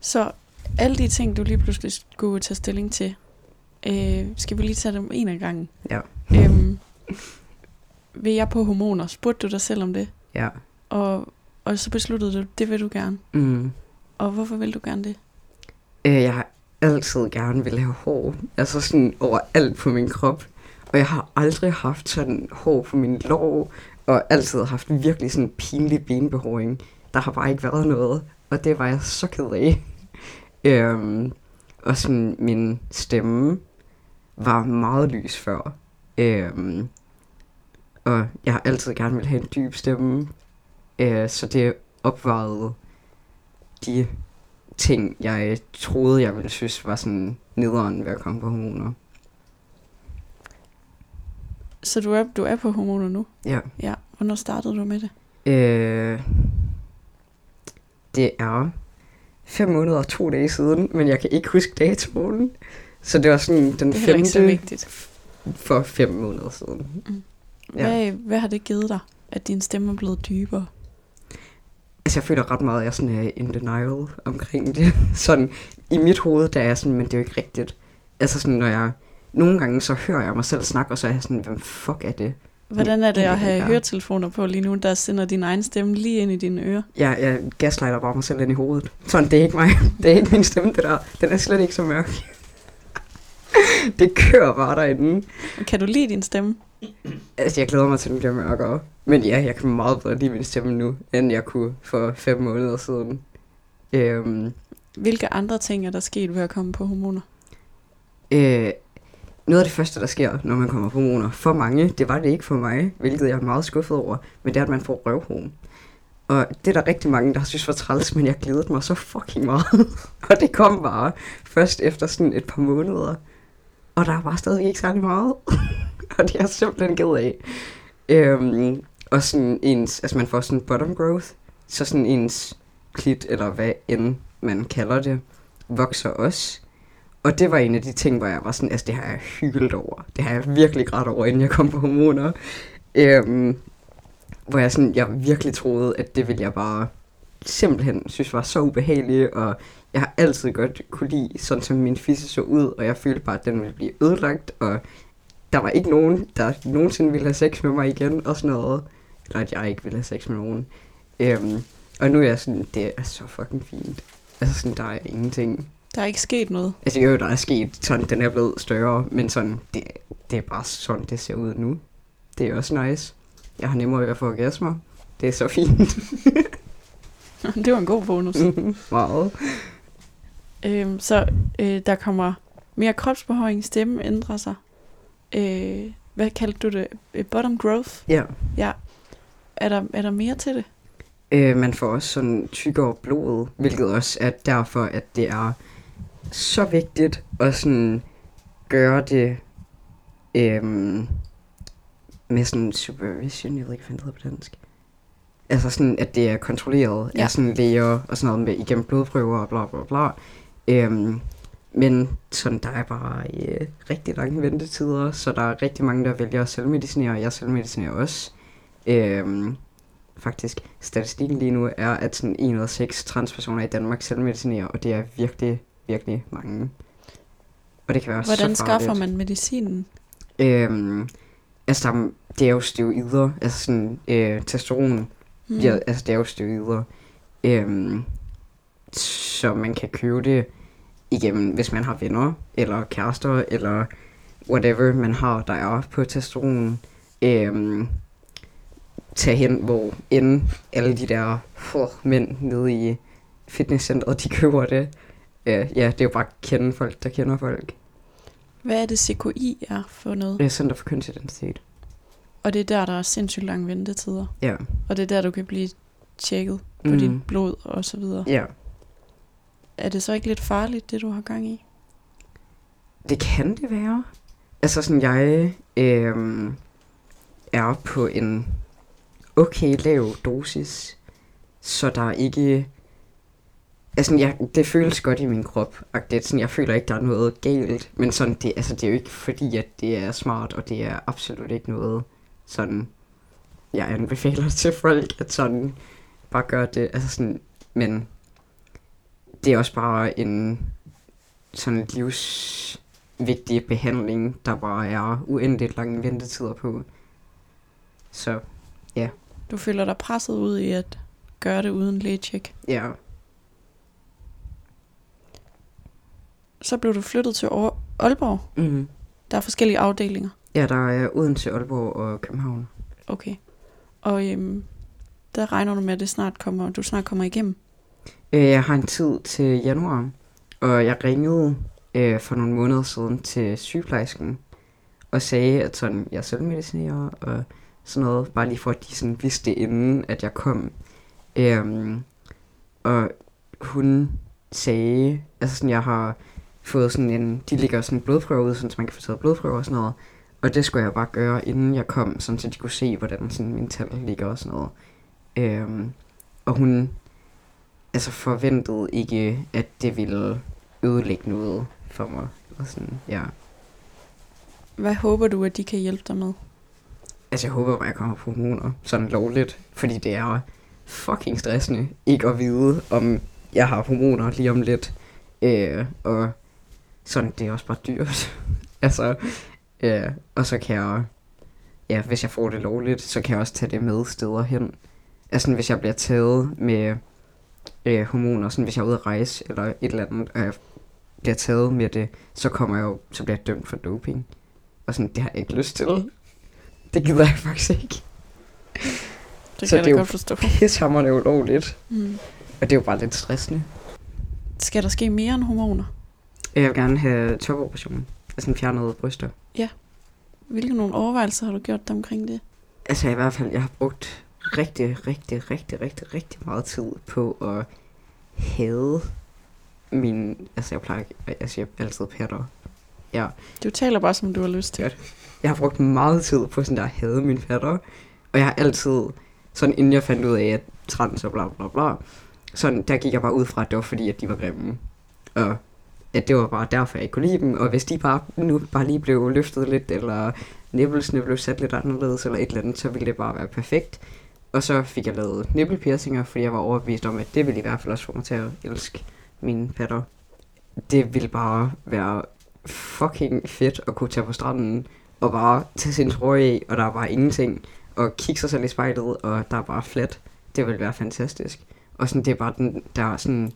Så alle de ting, du lige pludselig skulle tage stilling til, øh, skal vi lige tage dem en af gangen. Ja. Øhm, vil jeg på hormoner? Spurgte du dig selv om det? ja. Og, og så besluttede du, det vil du gerne. Mm. Og hvorfor vil du gerne det? Øh, jeg har altid gerne vil have hår. Altså sådan overalt på min krop. Og jeg har aldrig haft sådan hår på min lår. Og altid haft virkelig sådan pinlig benbehåring. Der har bare ikke været noget. Og det var jeg så ked af. øhm, og sådan min stemme var meget lys før. Øhm, og jeg har altid gerne vil have en dyb stemme. Øh, så det opvejede de ting, jeg troede, jeg ville synes var sådan nederen ved at komme på hormoner. Så du er, du er på hormoner nu? Ja. Ja. Hvornår startede du med det? Øh, det er fem måneder og to dage siden, men jeg kan ikke huske datoen. Så det var sådan den Det så femte vigtigt. for fem måneder siden. Ja. Hvad, hvad har det givet dig, at din stemme er blevet dybere? Altså, jeg føler ret meget, at jeg sådan er in denial omkring det. Sådan, i mit hoved, der er sådan, men det er jo ikke rigtigt. Altså sådan, når jeg... Nogle gange så hører jeg mig selv snakke, og så er jeg sådan, hvem fuck er det? Hvordan er det at have Ja. høretelefoner på lige nu, der sender din egen stemme lige ind i dine ører? Jeg, jeg gaslighter bare mig selv ind i hovedet. Sådan, det er ikke mig. Det er ikke min stemme, det der. Den er slet ikke så mørk. det kører bare derinde. Kan du lide din stemme? Altså, jeg glæder mig til, at den bliver mørkere. Men ja, jeg kan meget bedre lide min stemme nu, end jeg kunne for fem måneder siden. Øhm, Hvilke andre ting er der sket ved at komme på hormoner? øh, noget af det første, der sker, når man kommer på hormoner, for mange, det var det ikke for mig, hvilket jeg er meget skuffet over, men det er, at man får røvhorn. Og det er der rigtig mange, der synes var træls, men jeg glædede mig så fucking meget. og det kom bare først efter sådan et par måneder. Og der er bare stadig ikke særlig meget. og det er jeg simpelthen ked af. Øhm, og sådan ens, altså man får sådan bottom growth, så sådan ens klit, eller hvad end man kalder det, vokser også. Og det var en af de ting, hvor jeg var sådan, altså det har jeg hygget over. Det har jeg virkelig grædt over, inden jeg kom på hormoner. Øhm, hvor jeg sådan, jeg virkelig troede, at det ville jeg bare simpelthen synes var så ubehageligt, og jeg har altid godt kunne lide, sådan som min fisse så ud, og jeg følte bare, at den ville blive ødelagt, og der var ikke nogen, der nogensinde ville have sex med mig igen, og sådan noget. Eller at jeg ikke ville have sex med nogen. Øhm, og nu er jeg sådan, det er så fucking fint. Altså sådan, der er ingenting. Der er ikke sket noget. Altså jo, der er sket sådan, den er blevet større, men sådan, det, det er bare sådan, det ser ud nu. Det er også nice. Jeg har nemmere ved at få orgasmer. Det er så fint. det var en god bonus. Meget. øhm, så øh, der kommer mere kropsbehøjning, stemme ændrer sig. Øh, hvad kaldte du det? Øh, Bottom growth? Ja. Ja. Er der, er der mere til det? Øh, man får også sådan tykkere blod, hvilket også er derfor, at det er så vigtigt at sådan gøre det øhm, med sådan supervision, jeg ved ikke, hvad det hedder på dansk. Altså sådan, at det er kontrolleret ja. Ja. af sådan læger og sådan noget med igennem blodprøver og bla bla bla. Øhm, men sådan, der er bare øh, rigtig lange ventetider, så der er rigtig mange, der vælger at selvmedicinere, og jeg selvmedicinerer også. Øhm, faktisk, statistikken lige nu er, at sådan 1 ud af 6 transpersoner i Danmark selvmedicinerer, og det er virkelig, virkelig mange. Og det kan være Hvordan så farligt. skaffer man medicinen? Øhm, altså, der, er- det er jo steroider, altså sådan, øh, testosteron, mm. ja, altså det er jo steroider. Øhm, så man kan købe det igennem, hvis man har venner, eller kærester, eller whatever man har, der er på testosteron. Øhm, tage hen, hvor end alle de der for, mænd nede i fitnesscenteret, de køber det. Øh, ja, det er jo bare at kende folk, der kender folk. Hvad er det CKI er for noget? Det er Center for Kønsidentitet. Og det er der, der er sindssygt lange ventetider. Ja. Og det er der, du kan blive tjekket på Mm. mm. dit blod og så videre. Ja, Er det så ikke lidt farligt, det du har gang i? det kan det være. Altså sådan, jeg øh, er på en okay lav dosis, så der er ikke... Altså, jeg, det føles godt i min krop. Og det, sådan, jeg føler ikke, der er noget galt. Men sådan, det, altså, det er jo ikke fordi, at det er smart, og det er absolut ikke noget sådan... Jeg anbefaler til folk, at sådan bare gøre det. Altså sådan, men det er også bare en sådan livsvigtig behandling, der bare er uendeligt lange ventetider på. Så Du føler dig presset ud i at gøre det uden lægetjek. ja, Så blev du flyttet til Aalborg. mm. Der er forskellige afdelinger. ja der er Odense, Aalborg og København. Okay. Og øhm, der regner du med, at det snart kommer, du snart kommer igennem. Øh, Jeg har en tid til januar, og jeg ringede øh, for nogle måneder siden til sygeplejersken og sagde, at sådan, jeg selvmedicinerer og sådan noget, bare lige for at de sådan vidste inden, at jeg kom. Øhm, og hun sagde, altså sådan, jeg har fået sådan en, de ligger sådan en blodprøve ud, sådan, så man kan få taget blodprøver og sådan noget. Og det skulle jeg bare gøre, inden jeg kom, sådan, så de kunne se, hvordan sådan, min tal ligger og sådan noget. Øhm, og hun altså forventede ikke, at det ville ødelægge noget for mig. Og sådan, ja. Hvad håber du, at de kan hjælpe dig med? Altså, jeg håber bare, jeg kommer på hormoner sådan lovligt, fordi det er fucking stressende ikke at vide, om jeg har hormoner lige om lidt. Øh, og sådan, det er også bare dyrt. altså, øh, og så kan jeg, ja, hvis jeg får det lovligt, så kan jeg også tage det med steder hen. Altså, hvis jeg bliver taget med øh, hormoner, sådan hvis jeg er ude at rejse eller et eller andet, og jeg bliver taget med det, så kommer jeg jo, så bliver jeg dømt for doping. Og sådan, det har jeg ikke lyst til. Det gider jeg faktisk ikke. Det Så kan det er jeg jo- da godt forstå. Pishammerende ulovligt. Mm. Og det er jo bare lidt stressende. Skal der ske mere end hormoner? Jeg vil gerne have topoperation. Altså fjernede bryster. Hvilke nogle overvejelser har du gjort dig omkring det? Altså i hvert fald, jeg har brugt rigtig, rigtig, rigtig, rigtig, rigtig meget tid på at hade min... Altså jeg plejer ikke- jeg altid patter. Ja, Du taler bare, som du har lyst til. Jeg har brugt meget tid på sådan der at hade mine patter. Og jeg har altid, sådan inden jeg fandt ud af, at trans og bla bla bla, sådan der gik jeg bare ud fra, at det var fordi, at de var grimme. Og at det var bare derfor, jeg ikke kunne lide dem. Og hvis de bare nu bare lige blev løftet lidt, eller nibblesene blev sat lidt anderledes, eller et eller andet, så ville det bare være perfekt. Og så fik jeg lavet nippelpiercinger, fordi jeg var overbevist om, at det ville i hvert fald også få mig til at elske mine patter. Det ville bare være fucking fedt at kunne tage på stranden og bare tage sin trøje af, og der er bare ingenting, og kigge sig selv i spejlet, og der er bare flat. Det ville være fantastisk. Og sådan, det er bare den, der sådan,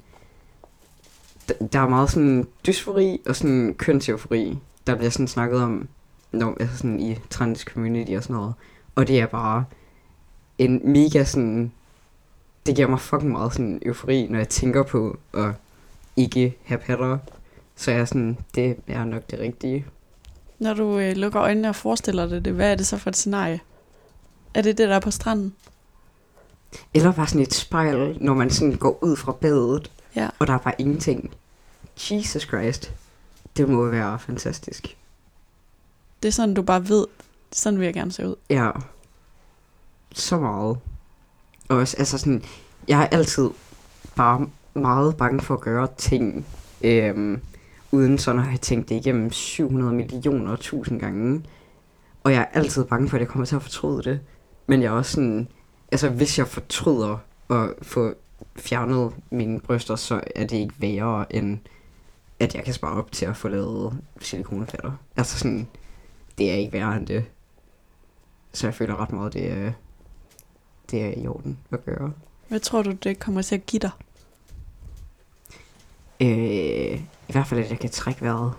der- er meget sådan dysfori og sådan kønseufori, der bliver sådan snakket om, når, altså sådan i trans community og sådan noget. Og det er bare en mega sådan, det giver mig fucking meget sådan eufori, når jeg tænker på at ikke have patter. Så jeg er sådan, det er nok det rigtige. Når du øh, lukker øjnene og forestiller dig det, hvad er det så for et scenarie? Er det det, der er på stranden? Eller bare sådan et spejl, når man sådan går ud fra badet, Ja. og der er bare ingenting. Jesus Christ. Det må være fantastisk. Det er sådan, du bare ved, sådan vil jeg gerne se ud. Ja. Så meget. Og også, altså sådan, jeg er altid bare meget bange for at gøre ting, øhm, uden sådan at have tænkt det igennem 700 millioner og tusind gange. Og jeg er altid bange for, at jeg kommer til at fortryde det. Men jeg er også sådan, altså hvis jeg fortryder at få fjernet mine bryster, så er det ikke værre end, at jeg kan spare op til at få lavet silikonefætter. Altså sådan, det er ikke værre end det. Så jeg føler ret meget, det er, det er i orden at gøre. Hvad tror du, det kommer til at give dig? Øh, I hvert fald, at jeg kan trække vejret.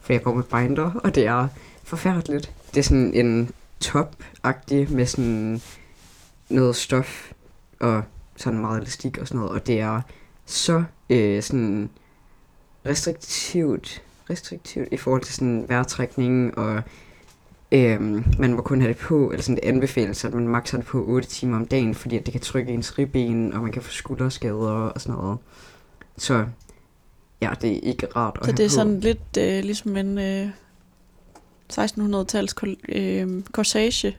For jeg går med binder, og det er forfærdeligt. Det er sådan en top-agtig med sådan noget stof og sådan meget elastik og sådan noget. Og det er så øh, sådan restriktivt, restriktivt i forhold til sådan vejrtrækning og Øhm, man må kun have det på, eller sådan det anbefales, at man maks har det på 8 timer om dagen, fordi at det kan trykke ens ribben, og man kan få skulderskader og sådan noget. Så ja, det er ikke rart at Så det er på. sådan lidt øh, ligesom en øh, 1600-tals kol- øh, corsage,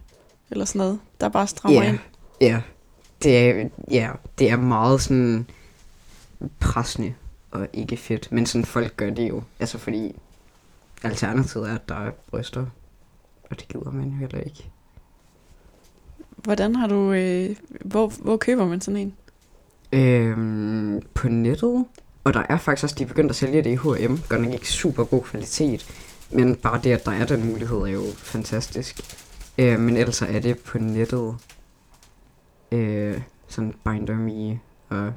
eller sådan noget, der bare strammer Ja, ind. ja. Det er, ja, det er meget sådan pressende og ikke fedt. Men sådan folk gør det jo. Altså fordi alternativet er, at der er bryster. Og det gider man jo heller ikke. Hvordan har du, øh, hvor, hvor køber man sådan en? Øhm, på nettet. Og der er faktisk også, de er begyndt at sælge det i H&M. Godt nok ikke super god kvalitet. Men bare det, at der er den mulighed, er jo fantastisk. Øh, men ellers er det på nettet. Øh, sådan Binder Me og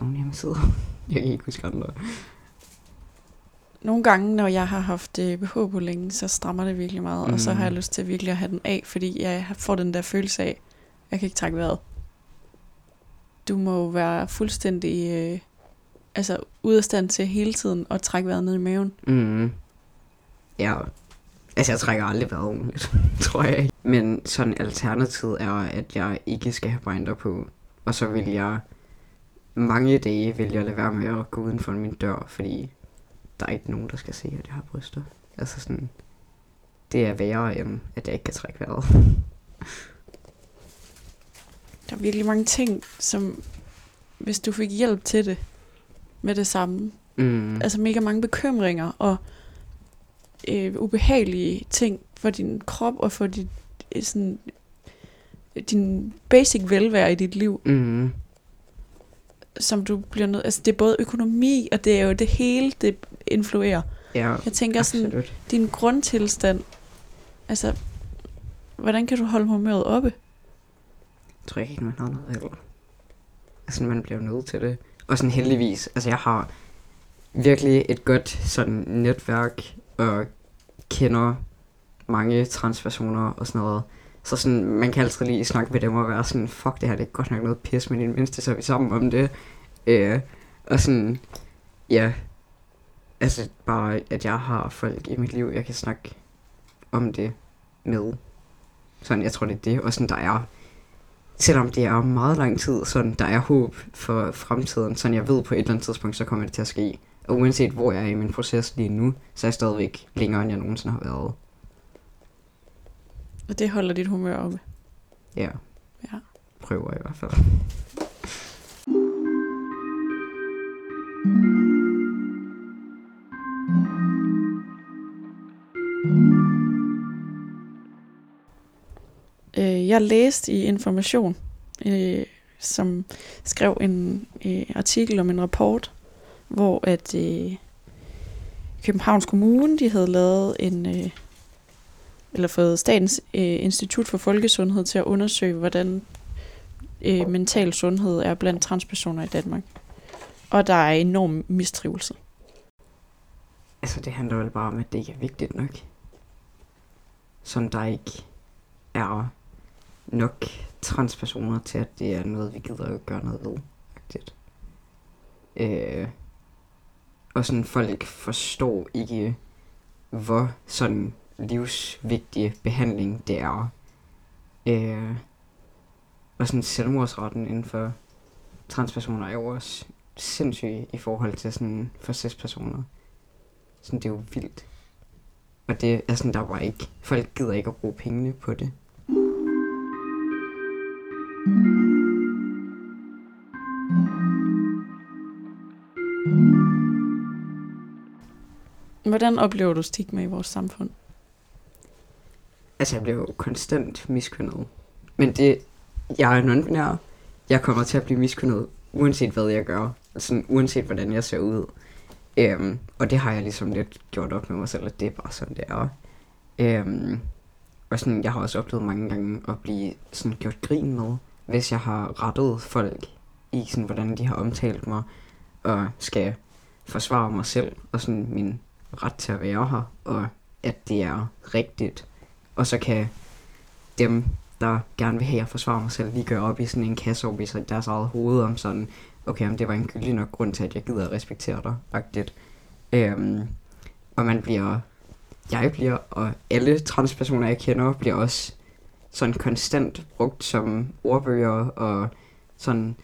nogle hjemmesider. Jeg kan ikke huske andre. Nogle gange, når jeg har haft øh, BH på længe, så strammer det virkelig meget, mm. og så har jeg Mm. lyst til virkelig at have den af, fordi jeg får den der følelse af, jeg kan ikke trække vejret. Du må være fuldstændig øh, altså, ude af stand til hele tiden at trække vejret ned i maven. Mm. Ja, altså jeg trækker aldrig vejret ordentligt, tror jeg ikke. Men sådan alternativet er, at jeg ikke skal have binder på. Og så vil jeg mange dage vil jeg lade være med at gå uden for min dør, fordi der er ikke nogen, der skal se, at jeg har bryster. Altså sådan, det er værre end, at jeg ikke kan trække vejret. Der er virkelig mange ting, som hvis du fik hjælp til det med det samme, Mm. altså mega mange bekymringer og øh, ubehagelige ting for din krop og for dit, sådan, din basic velvære i dit liv, Mm. som du bliver nødt... Altså det er både økonomi, og det er jo det hele, det influerer. Ja, Jeg tænker sådan, absolut. din grundtilstand, altså, hvordan kan du holde humøret oppe? Jeg tror ikke, man har noget valg. Altså, man bliver nødt til det. Og sådan heldigvis, altså jeg har virkelig et godt sådan netværk, og kender mange transpersoner og sådan noget. Så sådan, man kan altid lige snakke med dem og være sådan, fuck det her, det er godt nok noget pis, men i det mindste så er vi sammen om det. Øh, og sådan, ja, altså bare, at jeg har folk i mit liv, jeg kan snakke om det med. Sådan, jeg tror det er det. Og sådan, der er selvom det er meget lang tid, sådan der er håb for fremtiden, sådan jeg ved på et eller andet tidspunkt, så kommer det til at ske. Og uanset hvor jeg er i min proces lige nu, så er jeg stadigvæk længere, end jeg nogensinde har været. Og det holder dit humør oppe. Ja. Ja. Prøver i hvert fald. Øh, jeg læste i Information, øh, som skrev en øh, artikel om en rapport, hvor at øh, Københavns Kommune de havde lavet en øh, eller fået Statens øh, Institut for Folkesundhed til at undersøge, hvordan øh, mental sundhed er blandt transpersoner i Danmark. Og der er enorm mistrivelse. Altså det handler vel bare om, at det ikke er vigtigt nok. Som der ikke er nok transpersoner til, at det er noget, vi gider at gøre noget ved. Rigtigt. Øh, og sådan folk forstår ikke, hvor sådan livsvigtige behandling det er. Øh, og sådan selvmordsretten inden for transpersoner er jo også sindssyg i forhold til sådan for cis-personer. Sådan, det er jo vildt. Og det er sådan, der var ikke... Folk gider ikke at bruge pengene på det. Hvordan oplever du stigma i vores samfund? Altså, jeg bliver jo konstant miskønnet. Men det... Jeg er non-binær. Jeg kommer til at blive miskønnet, uanset hvad jeg gør. Sådan, uanset hvordan jeg ser ud. Øhm, og det har jeg ligesom lidt gjort op med mig selv, at det er bare sådan, det er. Øhm, og sådan, jeg har også oplevet mange gange at blive sådan gjort grin med, hvis jeg har rettet folk i sådan, hvordan de har omtalt mig, og skal forsvare mig selv, og sådan min ret til at være her, og at det er rigtigt. Og så kan dem, der gerne vil have, at jeg forsvarer mig selv, lige gøre op i sådan en kasse op i deres eget hoved om sådan, okay, om det var en gyldig nok grund til, at jeg gider at respektere dig, agtigt. Øhm, og man bliver, jeg bliver, og alle transpersoner, jeg kender, bliver også sådan konstant brugt som ordbøger, og sådan,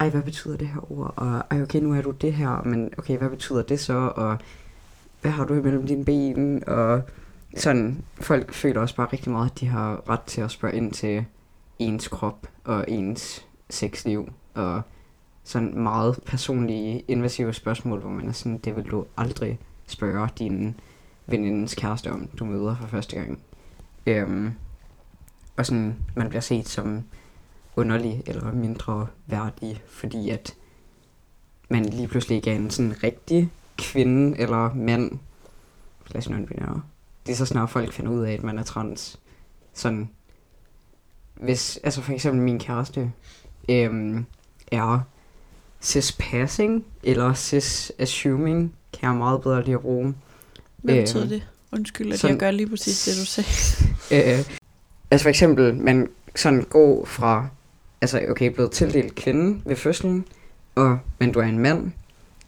ej, hvad betyder det her ord? Og ej, okay, nu er du det her, men okay, hvad betyder det så? Og hvad har du imellem dine ben? Og sådan, folk føler også bare rigtig meget, at de har ret til at spørge ind til ens krop og ens sexliv. Og sådan meget personlige, invasive spørgsmål, hvor man er sådan, det vil du aldrig spørge din venindens kæreste om, du møder for første gang. Øhm, og sådan, man bliver set som underlig eller mindre værdig, fordi at man lige pludselig ikke er en sådan rigtig kvinde eller mand, slash non-binære. Det er så snart folk finder ud af, at man er trans. Sådan, hvis, altså for eksempel min kæreste øhm, er cis-passing eller cis-assuming, kan jeg meget bedre lide at bruge. Hvad Øh, betyder det? Undskyld, at sådan- jeg gør lige præcis det, du sagde. Øh, altså for eksempel, man sådan går fra, altså okay, blevet tildelt kvinde ved fødslen, og, men du er en mand,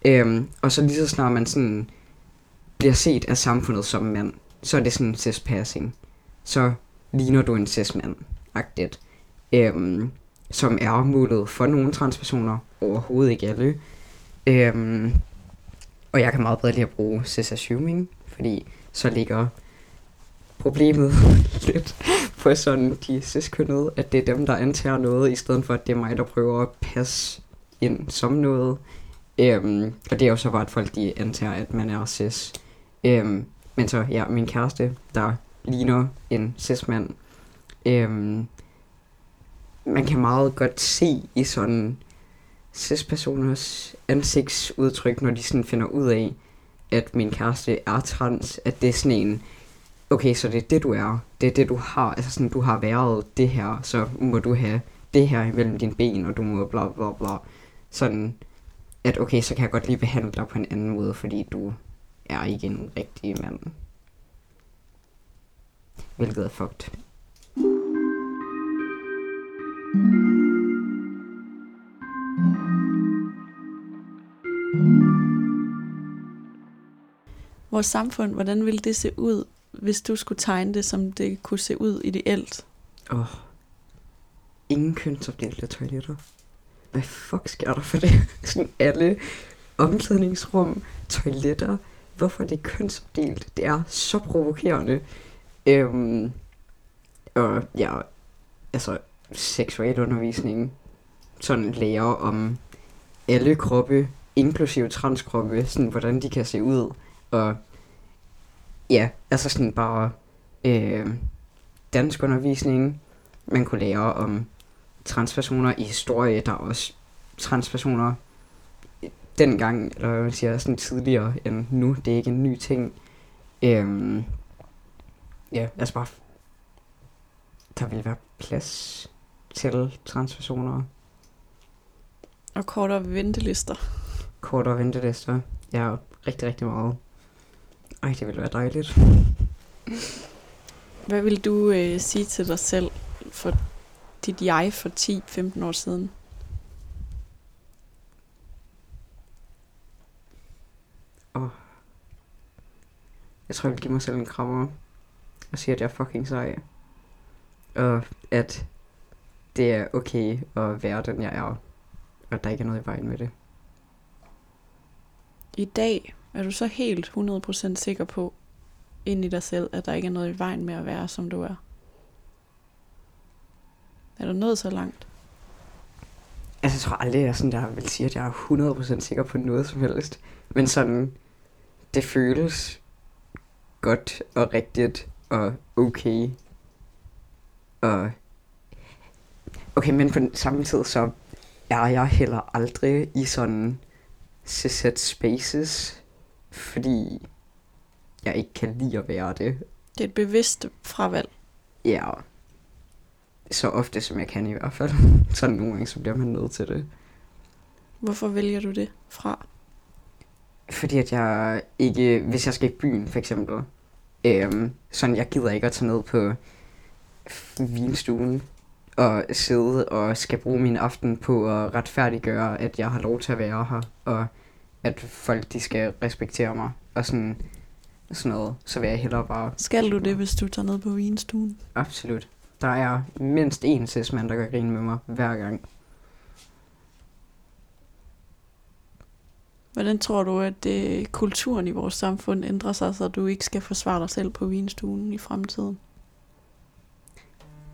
øhm, og så lige så snart man sådan bliver set af samfundet som mand, så er det sådan cis-passing. Så ligner du en cis-mand, agtigt. Øhm, som er målet for nogle transpersoner, overhovedet ikke alle. Øhm, og jeg kan meget bedre lide at bruge cis-assuming, fordi så ligger problemet lidt på sådan de cis at det er dem, der antager noget, i stedet for at det er mig, der prøver at passe ind som noget. Øhm, og det er jo så bare, at folk de antager, at man er cis. Øhm, men så, ja, min kæreste, der ligner en cis-mand. Øhm, man kan meget godt se i sådan cis-personers ansigtsudtryk, når de sådan finder ud af, at min kæreste er trans, at det er sådan en, okay, så det er det, du er. Det er det, du har. Altså sådan, du har været det her, så må du have det her imellem dine ben, og du må bla bla bla. Sådan, at okay, så kan jeg godt lige behandle dig på en anden måde, fordi du er ikke en rigtig mand. Hvilket er fucked. Vores samfund, hvordan ville det se ud, hvis du skulle tegne det, som det kunne se ud ideelt? Åh. Oh. Ingen kønsopdelte toiletter. Hvad fuck sker der for det? Sådan alle omklædningsrum, toiletter. Hvorfor er det kønsopdelt? Det er så provokerende. Øhm, og ja, altså seksualundervisning. Sådan lærer om alle kroppe, inklusive transkroppe, sådan hvordan de kan se ud. Og ja, altså sådan bare øh, dansk undervisning. Man kunne lære om transpersoner i historie. Der er også transpersoner dengang, eller hvad man siger, sådan tidligere end nu. Det er ikke en ny ting. Øhm, ja, altså bare, der vil være plads til transpersoner. Og kortere ventelister. Kortere ventelister. Ja, rigtig, rigtig meget. Ej, det ville være dejligt. Hvad vil du øh, sige til dig selv for dit jeg for 10-15 år siden? Jeg tror, jeg vil give mig selv en krammer og sige, at jeg er fucking sej. Og at det er okay at være den, jeg er. Og at der ikke er noget i vejen med det. I dag er du så helt 100% sikker på, ind i dig selv, at der ikke er noget i vejen med at være, som du er? Er du nået så langt? Altså, jeg tror aldrig, jeg sådan der vil sige, at jeg er 100% sikker på noget som helst. Men sådan, det føles godt og rigtigt og okay. Og okay, men på den samme tid, så er jeg heller aldrig i sådan cis spaces, fordi jeg ikke kan lide at være det. Det er et bevidst fravalg. Ja, så ofte som jeg kan i hvert fald. Sådan nogle gange, så bliver man nødt til det. Hvorfor vælger du det fra? Fordi at jeg ikke, hvis jeg skal i byen for eksempel, øhm, sådan jeg gider ikke at tage ned på vinstuen og sidde og skal bruge min aften på at retfærdiggøre, at jeg har lov til at være her, og at folk de skal respektere mig. Og sådan, sådan noget, så vil jeg hellere bare... Skal du det, hvis du tager ned på vinstuen? Absolut. Der er mindst én tidsmand, der kan grine med mig hver gang. Hvordan tror du, at det, kulturen i vores samfund ændrer sig, så du ikke skal forsvare dig selv på vinstuen i fremtiden?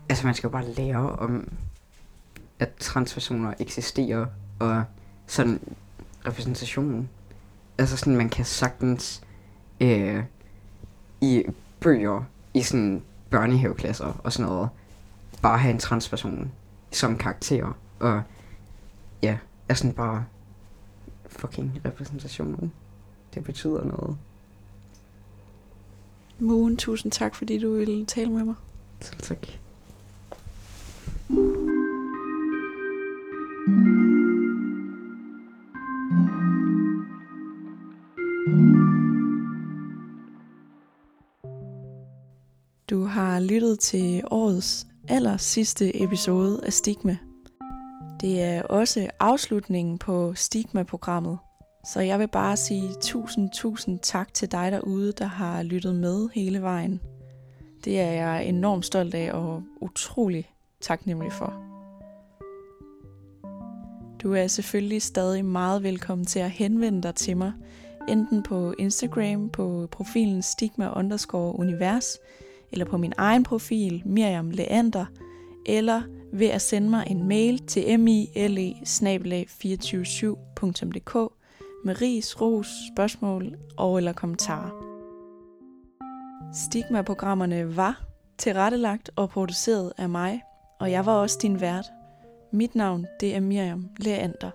Altså, man skal jo bare lære om, at transpersoner eksisterer, og sådan repræsentationen. Altså sådan, man kan sagtens øh, i bøger, i sådan børnehaveklasser og sådan noget, bare have en transperson som karakter, og ja, er sådan bare fucking repræsentation. Det betyder noget. Moon, tusind tak, fordi du ville tale med mig. Selv tak. Du har lyttet til årets aller sidste episode af Stigma. Det er også afslutningen på Stigma-programmet, så jeg vil bare sige tusind, tusind tak til dig derude, der har lyttet med hele vejen. Det er jeg enormt stolt af og utrolig taknemmelig for. Du er selvfølgelig stadig meget velkommen til at henvende dig til mig, enten på Instagram på profilen stigma underscore univers, eller på min egen profil, Miriam Leander, eller ved at sende mig en mail til mile 247dk med ris, ros, spørgsmål og eller kommentarer. Stigma-programmerne var tilrettelagt og produceret af mig, og jeg var også din vært. Mit navn det er Miriam Leander.